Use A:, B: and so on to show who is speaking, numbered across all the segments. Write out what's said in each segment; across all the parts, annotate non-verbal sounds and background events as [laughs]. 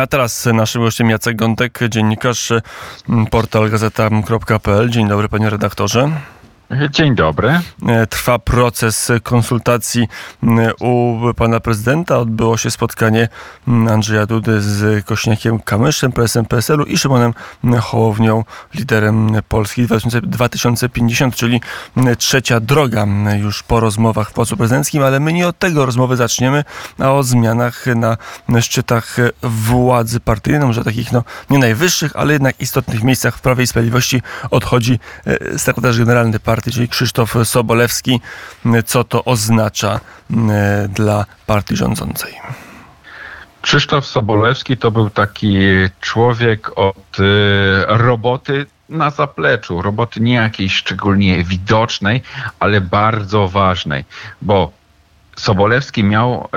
A: A teraz naszym gościem Jacek Gątek, dziennikarz portal gazeta.pl. Dzień dobry panie redaktorze.
B: Dzień dobry.
A: E, trwa proces konsultacji u pana prezydenta. Odbyło się spotkanie Andrzeja Dudy z Kośniakiem Kamyszem, presem PSL-u i Szymonem Hołownią, liderem Polski 2050, czyli trzecia droga już po rozmowach w Pałacu Prezydenckim, ale my nie od tego rozmowy zaczniemy, a o zmianach na szczytach władzy partyjnej, może takich no, nie najwyższych, ale jednak istotnych miejscach w Prawie i Sprawiedliwości odchodzi e, sekretarz generalny partii partii, czyli Krzysztof Sobolewski. Co to oznacza dla partii rządzącej?
B: Krzysztof Sobolewski to był taki człowiek od y, roboty na zapleczu, roboty nie jakiejś szczególnie widocznej, ale bardzo ważnej, bo Sobolewski miał,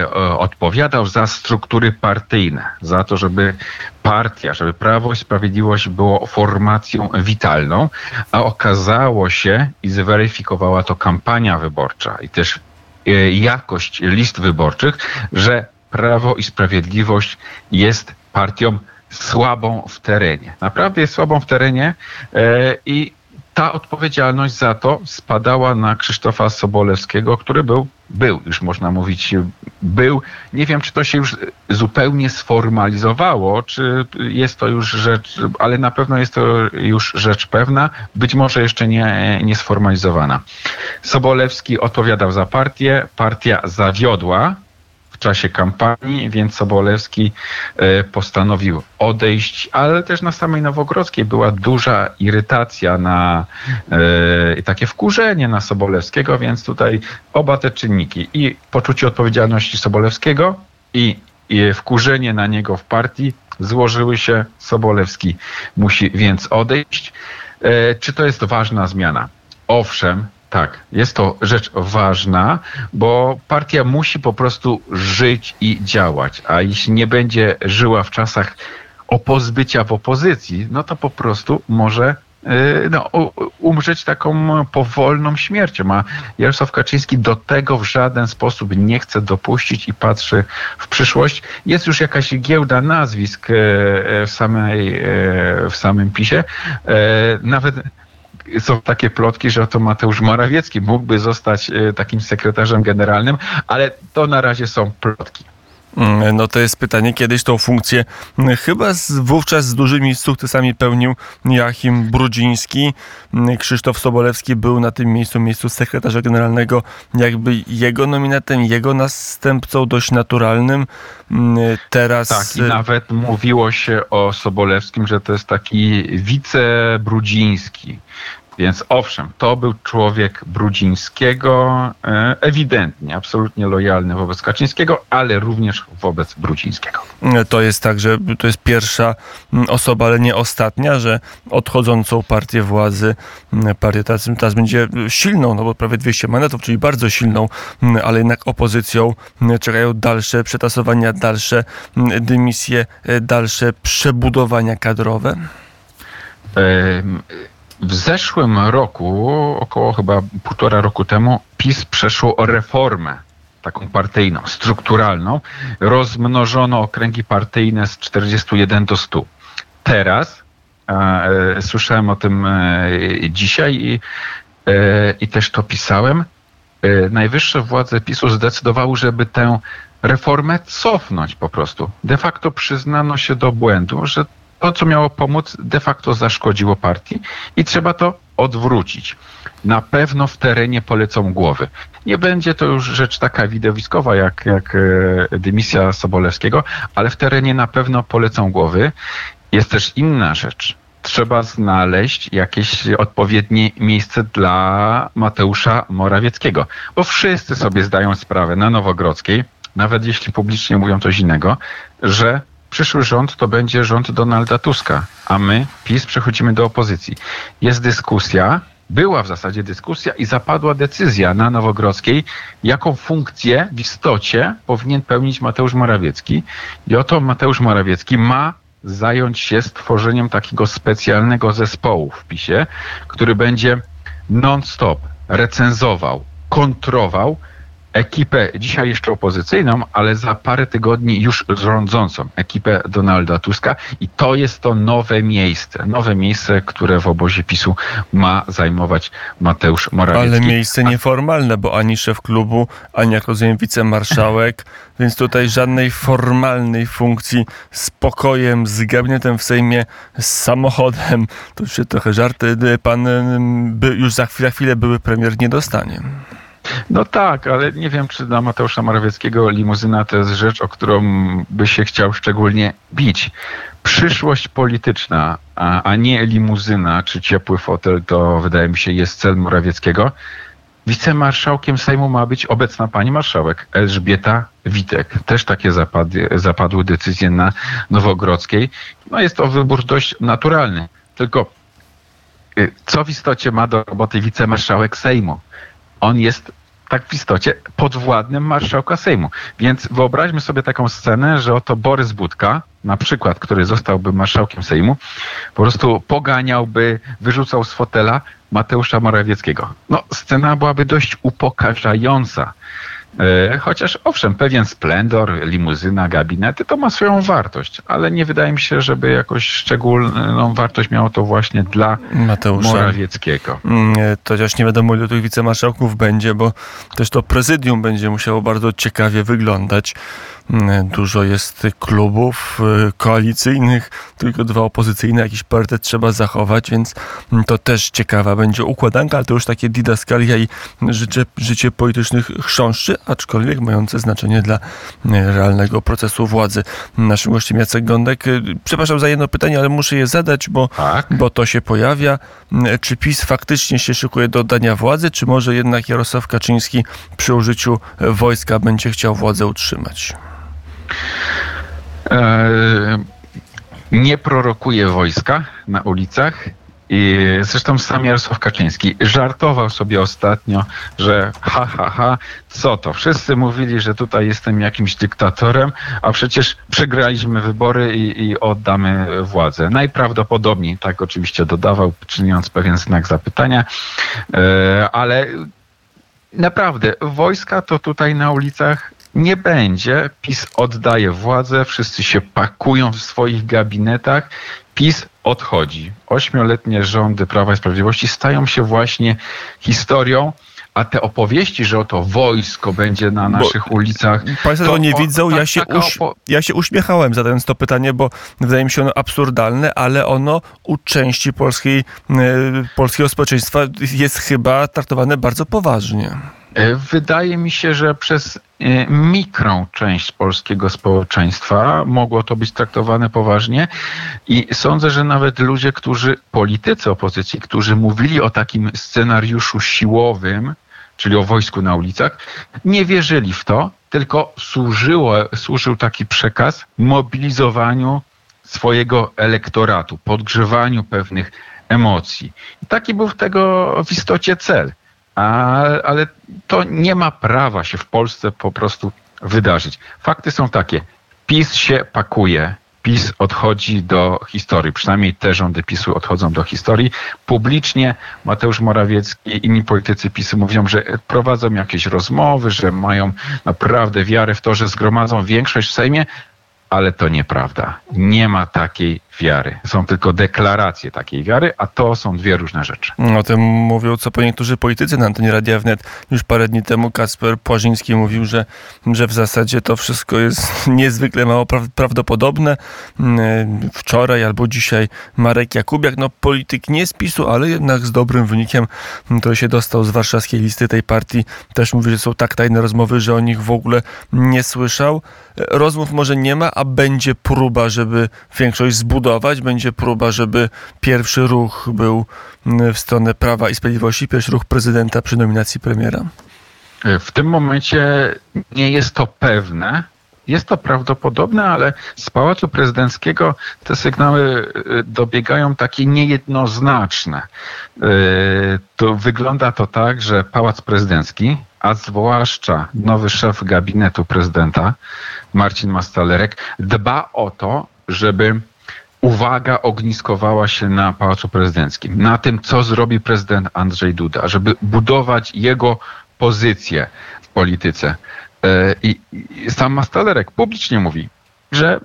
B: e, odpowiadał za struktury partyjne, za to, żeby partia, żeby Prawo i Sprawiedliwość było formacją witalną, a okazało się i zweryfikowała to kampania wyborcza i też e, jakość list wyborczych, że Prawo i Sprawiedliwość jest partią słabą w terenie. Naprawdę jest słabą w terenie e, i ta odpowiedzialność za to spadała na Krzysztofa Sobolewskiego, który był, był, już można mówić, był. Nie wiem, czy to się już zupełnie sformalizowało, czy jest to już rzecz, ale na pewno jest to już rzecz pewna, być może jeszcze nie, nie sformalizowana. Sobolewski odpowiadał za partię, partia zawiodła, czasie kampanii, więc Sobolewski e, postanowił odejść, ale też na samej Nowogrodzkiej była duża irytacja na e, takie wkurzenie na Sobolewskiego, więc tutaj oba te czynniki i poczucie odpowiedzialności Sobolewskiego i, i wkurzenie na niego w partii złożyły się. Sobolewski musi więc odejść. E, czy to jest ważna zmiana? Owszem, tak, jest to rzecz ważna, bo partia musi po prostu żyć i działać, a jeśli nie będzie żyła w czasach opozbycia w opozycji, no to po prostu może y, no, umrzeć taką powolną śmiercią. A Jarosław Kaczyński do tego w żaden sposób nie chce dopuścić i patrzy w przyszłość. Jest już jakaś giełda nazwisk e, w, samej, w samym PiSie. Nawet są takie plotki, że to Mateusz Morawiecki mógłby zostać e, takim sekretarzem generalnym, ale to na razie są plotki.
A: Mm, no to jest pytanie, kiedyś tą funkcję mm, chyba z, wówczas z dużymi sukcesami pełnił Joachim Brudziński. Mm, Krzysztof Sobolewski był na tym miejscu, miejscu sekretarza generalnego, jakby jego nominatem, jego następcą dość naturalnym. Teraz...
B: Tak, i nawet mówiło się o Sobolewskim, że to jest taki wicebrudziński. Więc owszem, to był człowiek Brudzińskiego, e, ewidentnie, absolutnie lojalny wobec Kaczyńskiego, ale również wobec Brudzińskiego.
A: To jest tak, że to jest pierwsza osoba, ale nie ostatnia, że odchodzącą partię władzy, partię teraz, teraz będzie silną, no bo prawie 200 mandatów, czyli bardzo silną, ale jednak opozycją czekają dalsze przetasowania, dalsze dymisje, e, dalsze przebudowania kadrowe.
B: W zeszłym roku, około chyba półtora roku temu, PiS przeszło o reformę taką partyjną, strukturalną. Rozmnożono okręgi partyjne z 41 do 100. Teraz, e, słyszałem o tym e, dzisiaj i, e, i też to pisałem, e, najwyższe władze PiSu zdecydowały, żeby tę reformę cofnąć po prostu. De facto przyznano się do błędu, że to, co miało pomóc, de facto zaszkodziło partii i trzeba to odwrócić. Na pewno w terenie polecą głowy. Nie będzie to już rzecz taka widowiskowa jak, jak e, dymisja Sobolewskiego, ale w terenie na pewno polecą głowy. Jest też inna rzecz. Trzeba znaleźć jakieś odpowiednie miejsce dla Mateusza Morawieckiego, bo wszyscy sobie zdają sprawę na Nowogrodzkiej, nawet jeśli publicznie mówią coś innego, że przyszły rząd to będzie rząd Donalda Tuska, a my, PiS, przechodzimy do opozycji. Jest dyskusja, była w zasadzie dyskusja i zapadła decyzja na Nowogrodzkiej, jaką funkcję w istocie powinien pełnić Mateusz Morawiecki. I oto Mateusz Morawiecki ma zająć się stworzeniem takiego specjalnego zespołu w PiSie, który będzie non-stop recenzował, kontrował ekipę dzisiaj jeszcze opozycyjną, ale za parę tygodni już rządzącą ekipę Donalda Tuska i to jest to nowe miejsce, nowe miejsce, które w obozie PiSu ma zajmować Mateusz Morawiecki.
A: Ale miejsce nieformalne, bo ani szef klubu, ani jak rozumiem wicemarszałek, [laughs] więc tutaj żadnej formalnej funkcji z pokojem, z gabinetem w Sejmie, z samochodem, to już się trochę żarty, pan by, już za chwilę, chwilę były premier nie dostanie.
B: No tak, ale nie wiem, czy dla Mateusza Morawieckiego limuzyna to jest rzecz, o którą by się chciał szczególnie bić. Przyszłość polityczna, a, a nie limuzyna czy ciepły fotel, to wydaje mi się jest cel Morawieckiego. Wicemarszałkiem Sejmu ma być obecna pani marszałek Elżbieta Witek. Też takie zapadły, zapadły decyzje na Nowogrodzkiej. No jest to wybór dość naturalny. Tylko y, co w istocie ma do roboty wicemarszałek Sejmu? On jest tak w istocie podwładnym marszałka Sejmu. Więc wyobraźmy sobie taką scenę, że oto Borys Budka, na przykład, który zostałby marszałkiem Sejmu, po prostu poganiałby, wyrzucał z fotela Mateusza Morawieckiego. No, scena byłaby dość upokarzająca. E, chociaż owszem, pewien splendor, limuzyna, gabinety to ma swoją wartość, ale nie wydaje mi się, żeby jakoś szczególną wartość miało to właśnie dla Mateusza. Morawieckiego.
A: Mm, e, to chociaż nie wiadomo, ile tych wicemarszałków będzie, bo też to prezydium będzie musiało bardzo ciekawie wyglądać. Mm, dużo jest klubów e, koalicyjnych, tylko dwa opozycyjne, jakiś parytet trzeba zachować, więc mm, to też ciekawa będzie układanka, ale to już takie didaskalia i życie, życie politycznych chrząszczy, aczkolwiek mające znaczenie dla e, realnego procesu władzy. Naszym gościem Jacek Gądek. E, przepraszam za jedno pytanie, ale muszę je zadać, bo, tak. bo to się pojawia. Czy PiS faktycznie się szykuje do oddania władzy, czy może jednak Jarosław Kaczyński przy użyciu wojska będzie chciał władzę utrzymać?
B: E, nie prorokuje wojska na ulicach. I zresztą sam Jarosław Kaczyński żartował sobie ostatnio, że ha, ha, ha, co to? Wszyscy mówili, że tutaj jestem jakimś dyktatorem, a przecież przegraliśmy wybory i, i oddamy władzę. Najprawdopodobniej, tak oczywiście dodawał, czyniąc pewien znak zapytania, e, ale naprawdę wojska to tutaj na ulicach nie będzie. PiS oddaje władzę, wszyscy się pakują w swoich gabinetach. PiS odchodzi. Ośmioletnie rządy Prawa i Sprawiedliwości stają się właśnie historią. A te opowieści, że oto wojsko będzie na naszych bo ulicach.
A: Państwo tego nie widzą. Ja się, uś, ja się uśmiechałem zadając to pytanie, bo wydaje mi się ono absurdalne, ale ono u części polskiej, e, polskiego społeczeństwa jest chyba traktowane bardzo poważnie.
B: E, wydaje mi się, że przez e, mikrą część polskiego społeczeństwa mogło to być traktowane poważnie i sądzę, że nawet ludzie, którzy, politycy opozycji, którzy mówili o takim scenariuszu siłowym, czyli o wojsku na ulicach, nie wierzyli w to, tylko służyło, służył taki przekaz mobilizowaniu swojego elektoratu, podgrzewaniu pewnych emocji. I taki był tego w istocie cel. A, ale to nie ma prawa się w Polsce po prostu wydarzyć. Fakty są takie. PiS się pakuje. PiS odchodzi do historii, przynajmniej te rządy PiSu odchodzą do historii. Publicznie Mateusz Morawiecki i inni politycy PiSu mówią, że prowadzą jakieś rozmowy, że mają naprawdę wiarę w to, że zgromadzą większość w Sejmie, ale to nieprawda. Nie ma takiej wiary. Są tylko deklaracje takiej wiary, a to są dwie różne rzeczy.
A: O tym mówią co po niektórzy politycy na antenie Radia Wnet. Już parę dni temu Kasper Płażyński mówił, że, że w zasadzie to wszystko jest [laughs] niezwykle mało prawdopodobne. Mm, wczoraj albo dzisiaj Marek Jakubiak, no polityk nie z PiSu, ale jednak z dobrym wynikiem, to się dostał z warszawskiej listy tej partii. Też mówi, że są tak tajne rozmowy, że o nich w ogóle nie słyszał. Rozmów może nie ma, a będzie próba, żeby większość zbudować budować. Będzie próba, żeby pierwszy ruch był w stronę Prawa i Sprawiedliwości, pierwszy ruch prezydenta przy nominacji premiera?
B: W tym momencie nie jest to pewne. Jest to prawdopodobne, ale z Pałacu Prezydenckiego te sygnały y, dobiegają takie niejednoznaczne. Y, to wygląda to tak, że Pałac Prezydencki, a zwłaszcza nowy szef gabinetu prezydenta, Marcin Mastalerek, dba o to, żeby uwaga ogniskowała się na Pałacu Prezydenckim, na tym, co zrobi prezydent Andrzej Duda, żeby budować jego pozycję. polityce. E, I, sam Mastalerek publicznie mówi, że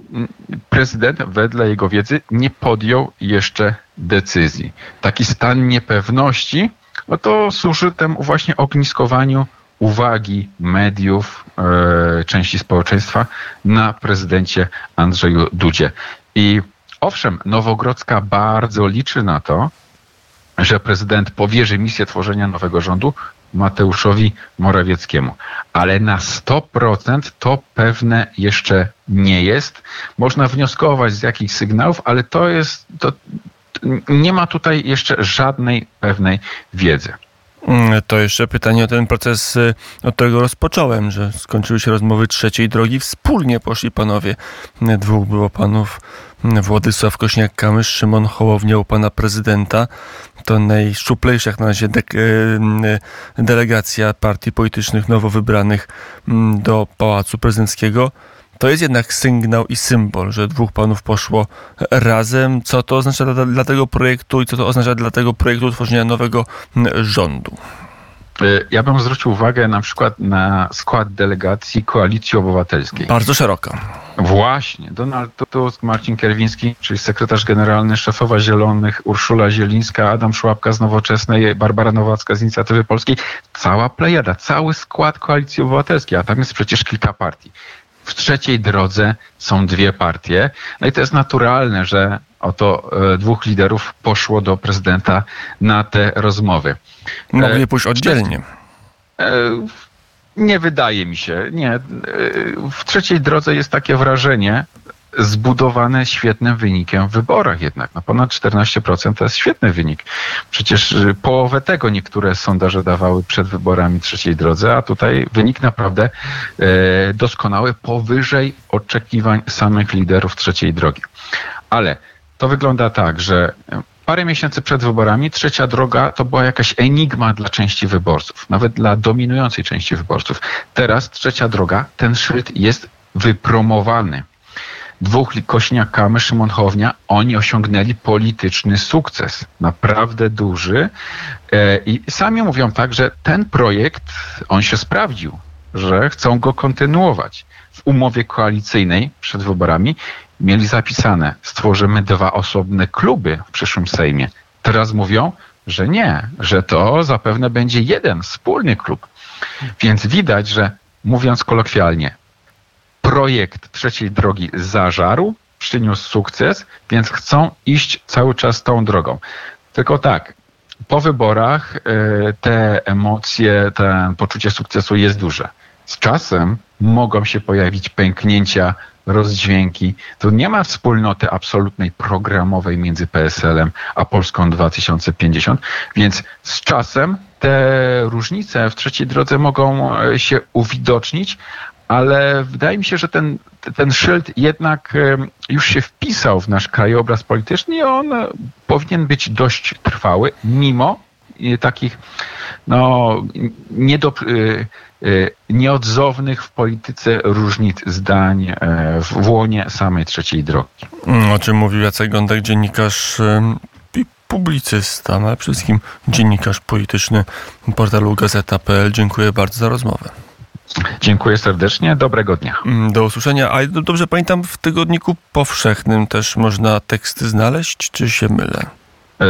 B: prezydent wedle jego wiedzy nie podjął jeszcze decyzji. Taki stan niepewności, no to służy temu właśnie ogniskowaniu uwagi mediów, e, części społeczeństwa na prezydencie Andrzeju Dudzie. I owszem, Nowogrodzka bardzo liczy na to, że prezydent powierzy misję tworzenia nowego rządu Mateuszowi Morawieckiemu. Ale na 100% to pewne jeszcze nie jest. Można wnioskować z jakichś sygnałów, ale to jest, to nie ma tutaj jeszcze żadnej pewnej wiedzy.
A: Mm, To jeszcze pytanie o ten proces, y, od którego rozpocząłem, że skończyły się rozmowy trzeciej drogi. Wspólnie poszli panowie. Y, Dwóch było panów y, Władysław Kośniak-Kamysz, Szymon Hołownia u pana prezydenta. To najszczuplejsza jak na razie y, delegacja partii politycznych nowo wybranych mm, do Pałacu Prezydenckiego. To jest jednak sygnał i symbol, że dwóch panów poszło razem. Co to oznacza dla, dla tego projektu i co to oznacza dla tego projektu tworzenia nowego rządu?
B: Y, Ja bym zwrócił uwagę na przykład na skład delegacji Koalicji Obywatelskiej.
A: Bardzo szeroko.
B: Właśnie, Donald Tusk, Marcin Kierwiński, czyli sekretarz generalny, szefowa Zielonych, Urszula Zielińska, Adam Szłapka z Nowoczesnej, Barbara Nowacka z Inicjatywy Polskiej. Cała plejada, cały skład Koalicji Obywatelskiej, a tam jest przecież kilka partii. W trzeciej drodze są dwie partie. No i to jest naturalne, że oto e, dwóch liderów poszło do prezydenta na te rozmowy.
A: Mogli
B: E,
A: pójść oddzielnie.
B: E, Nie wydaje mi się. Nie. W trzeciej drodze jest takie wrażenie zbudowane świetnym wynikiem w wyborach jednak. No ponad 14% to jest świetny wynik. Przecież y, połowę tego niektóre sondaże dawały przed wyborami trzeciej drodze, a tutaj wynik naprawdę e, doskonały, powyżej oczekiwań samych liderów trzeciej drogi. Ale to wygląda tak, że parę miesięcy przed wyborami trzecia droga to była jakaś enigma dla części wyborców, nawet dla dominującej części wyborców. Teraz trzecia droga, ten szyld jest wypromowany. Dwóch Kośniak-Kamysz, Szymon oni osiągnęli polityczny sukces, naprawdę duży. E, I sami mówią tak, że ten projekt, on się sprawdził, że chcą go kontynuować. W umowie koalicyjnej przed wyborami mieli zapisane, stworzymy dwa osobne kluby w przyszłym Sejmie. Teraz mówią, że nie, że to zapewne będzie jeden wspólny klub. Więc widać, że mówiąc kolokwialnie, projekt trzeciej drogi zażarł, przyniósł sukces, więc chcą iść cały czas tą drogą. Tylko tak, po wyborach e, te emocje, to poczucie sukcesu jest duże. Z czasem mogą się pojawić pęknięcia, rozdźwięki. Tu nie ma wspólnoty absolutnej programowej między PSL-em a Polską 2050, więc z czasem te różnice w trzeciej drodze mogą e, się uwidocznić, ale wydaje mi się, że ten, ten szyld jednak już się wpisał w nasz krajobraz polityczny i on powinien być dość trwały, mimo e, takich no, niedo, e, e, nieodzownych w polityce różnic zdań w łonie samej trzeciej drogi.
A: Mm, O czym mówił Jacek Gądek, dziennikarz i publicysta, ale przede wszystkim dziennikarz polityczny portalu Gazeta.pl. Dziękuję bardzo za rozmowę.
B: Dziękuję serdecznie, dobrego dnia.
A: Mm, Do usłyszenia. A do- dobrze pamiętam, w tygodniku powszechnym też można teksty znaleźć, czy się mylę?
B: Yy,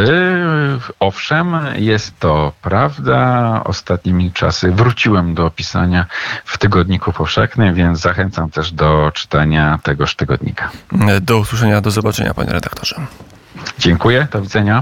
B: Owszem, jest to prawda. Ostatnimi czasy wróciłem do pisania w Tygodniku Powszechnym, więc zachęcam też do czytania tegoż tygodnika.
A: Mm, Do usłyszenia, do zobaczenia, panie redaktorze.
B: Dziękuję, do widzenia.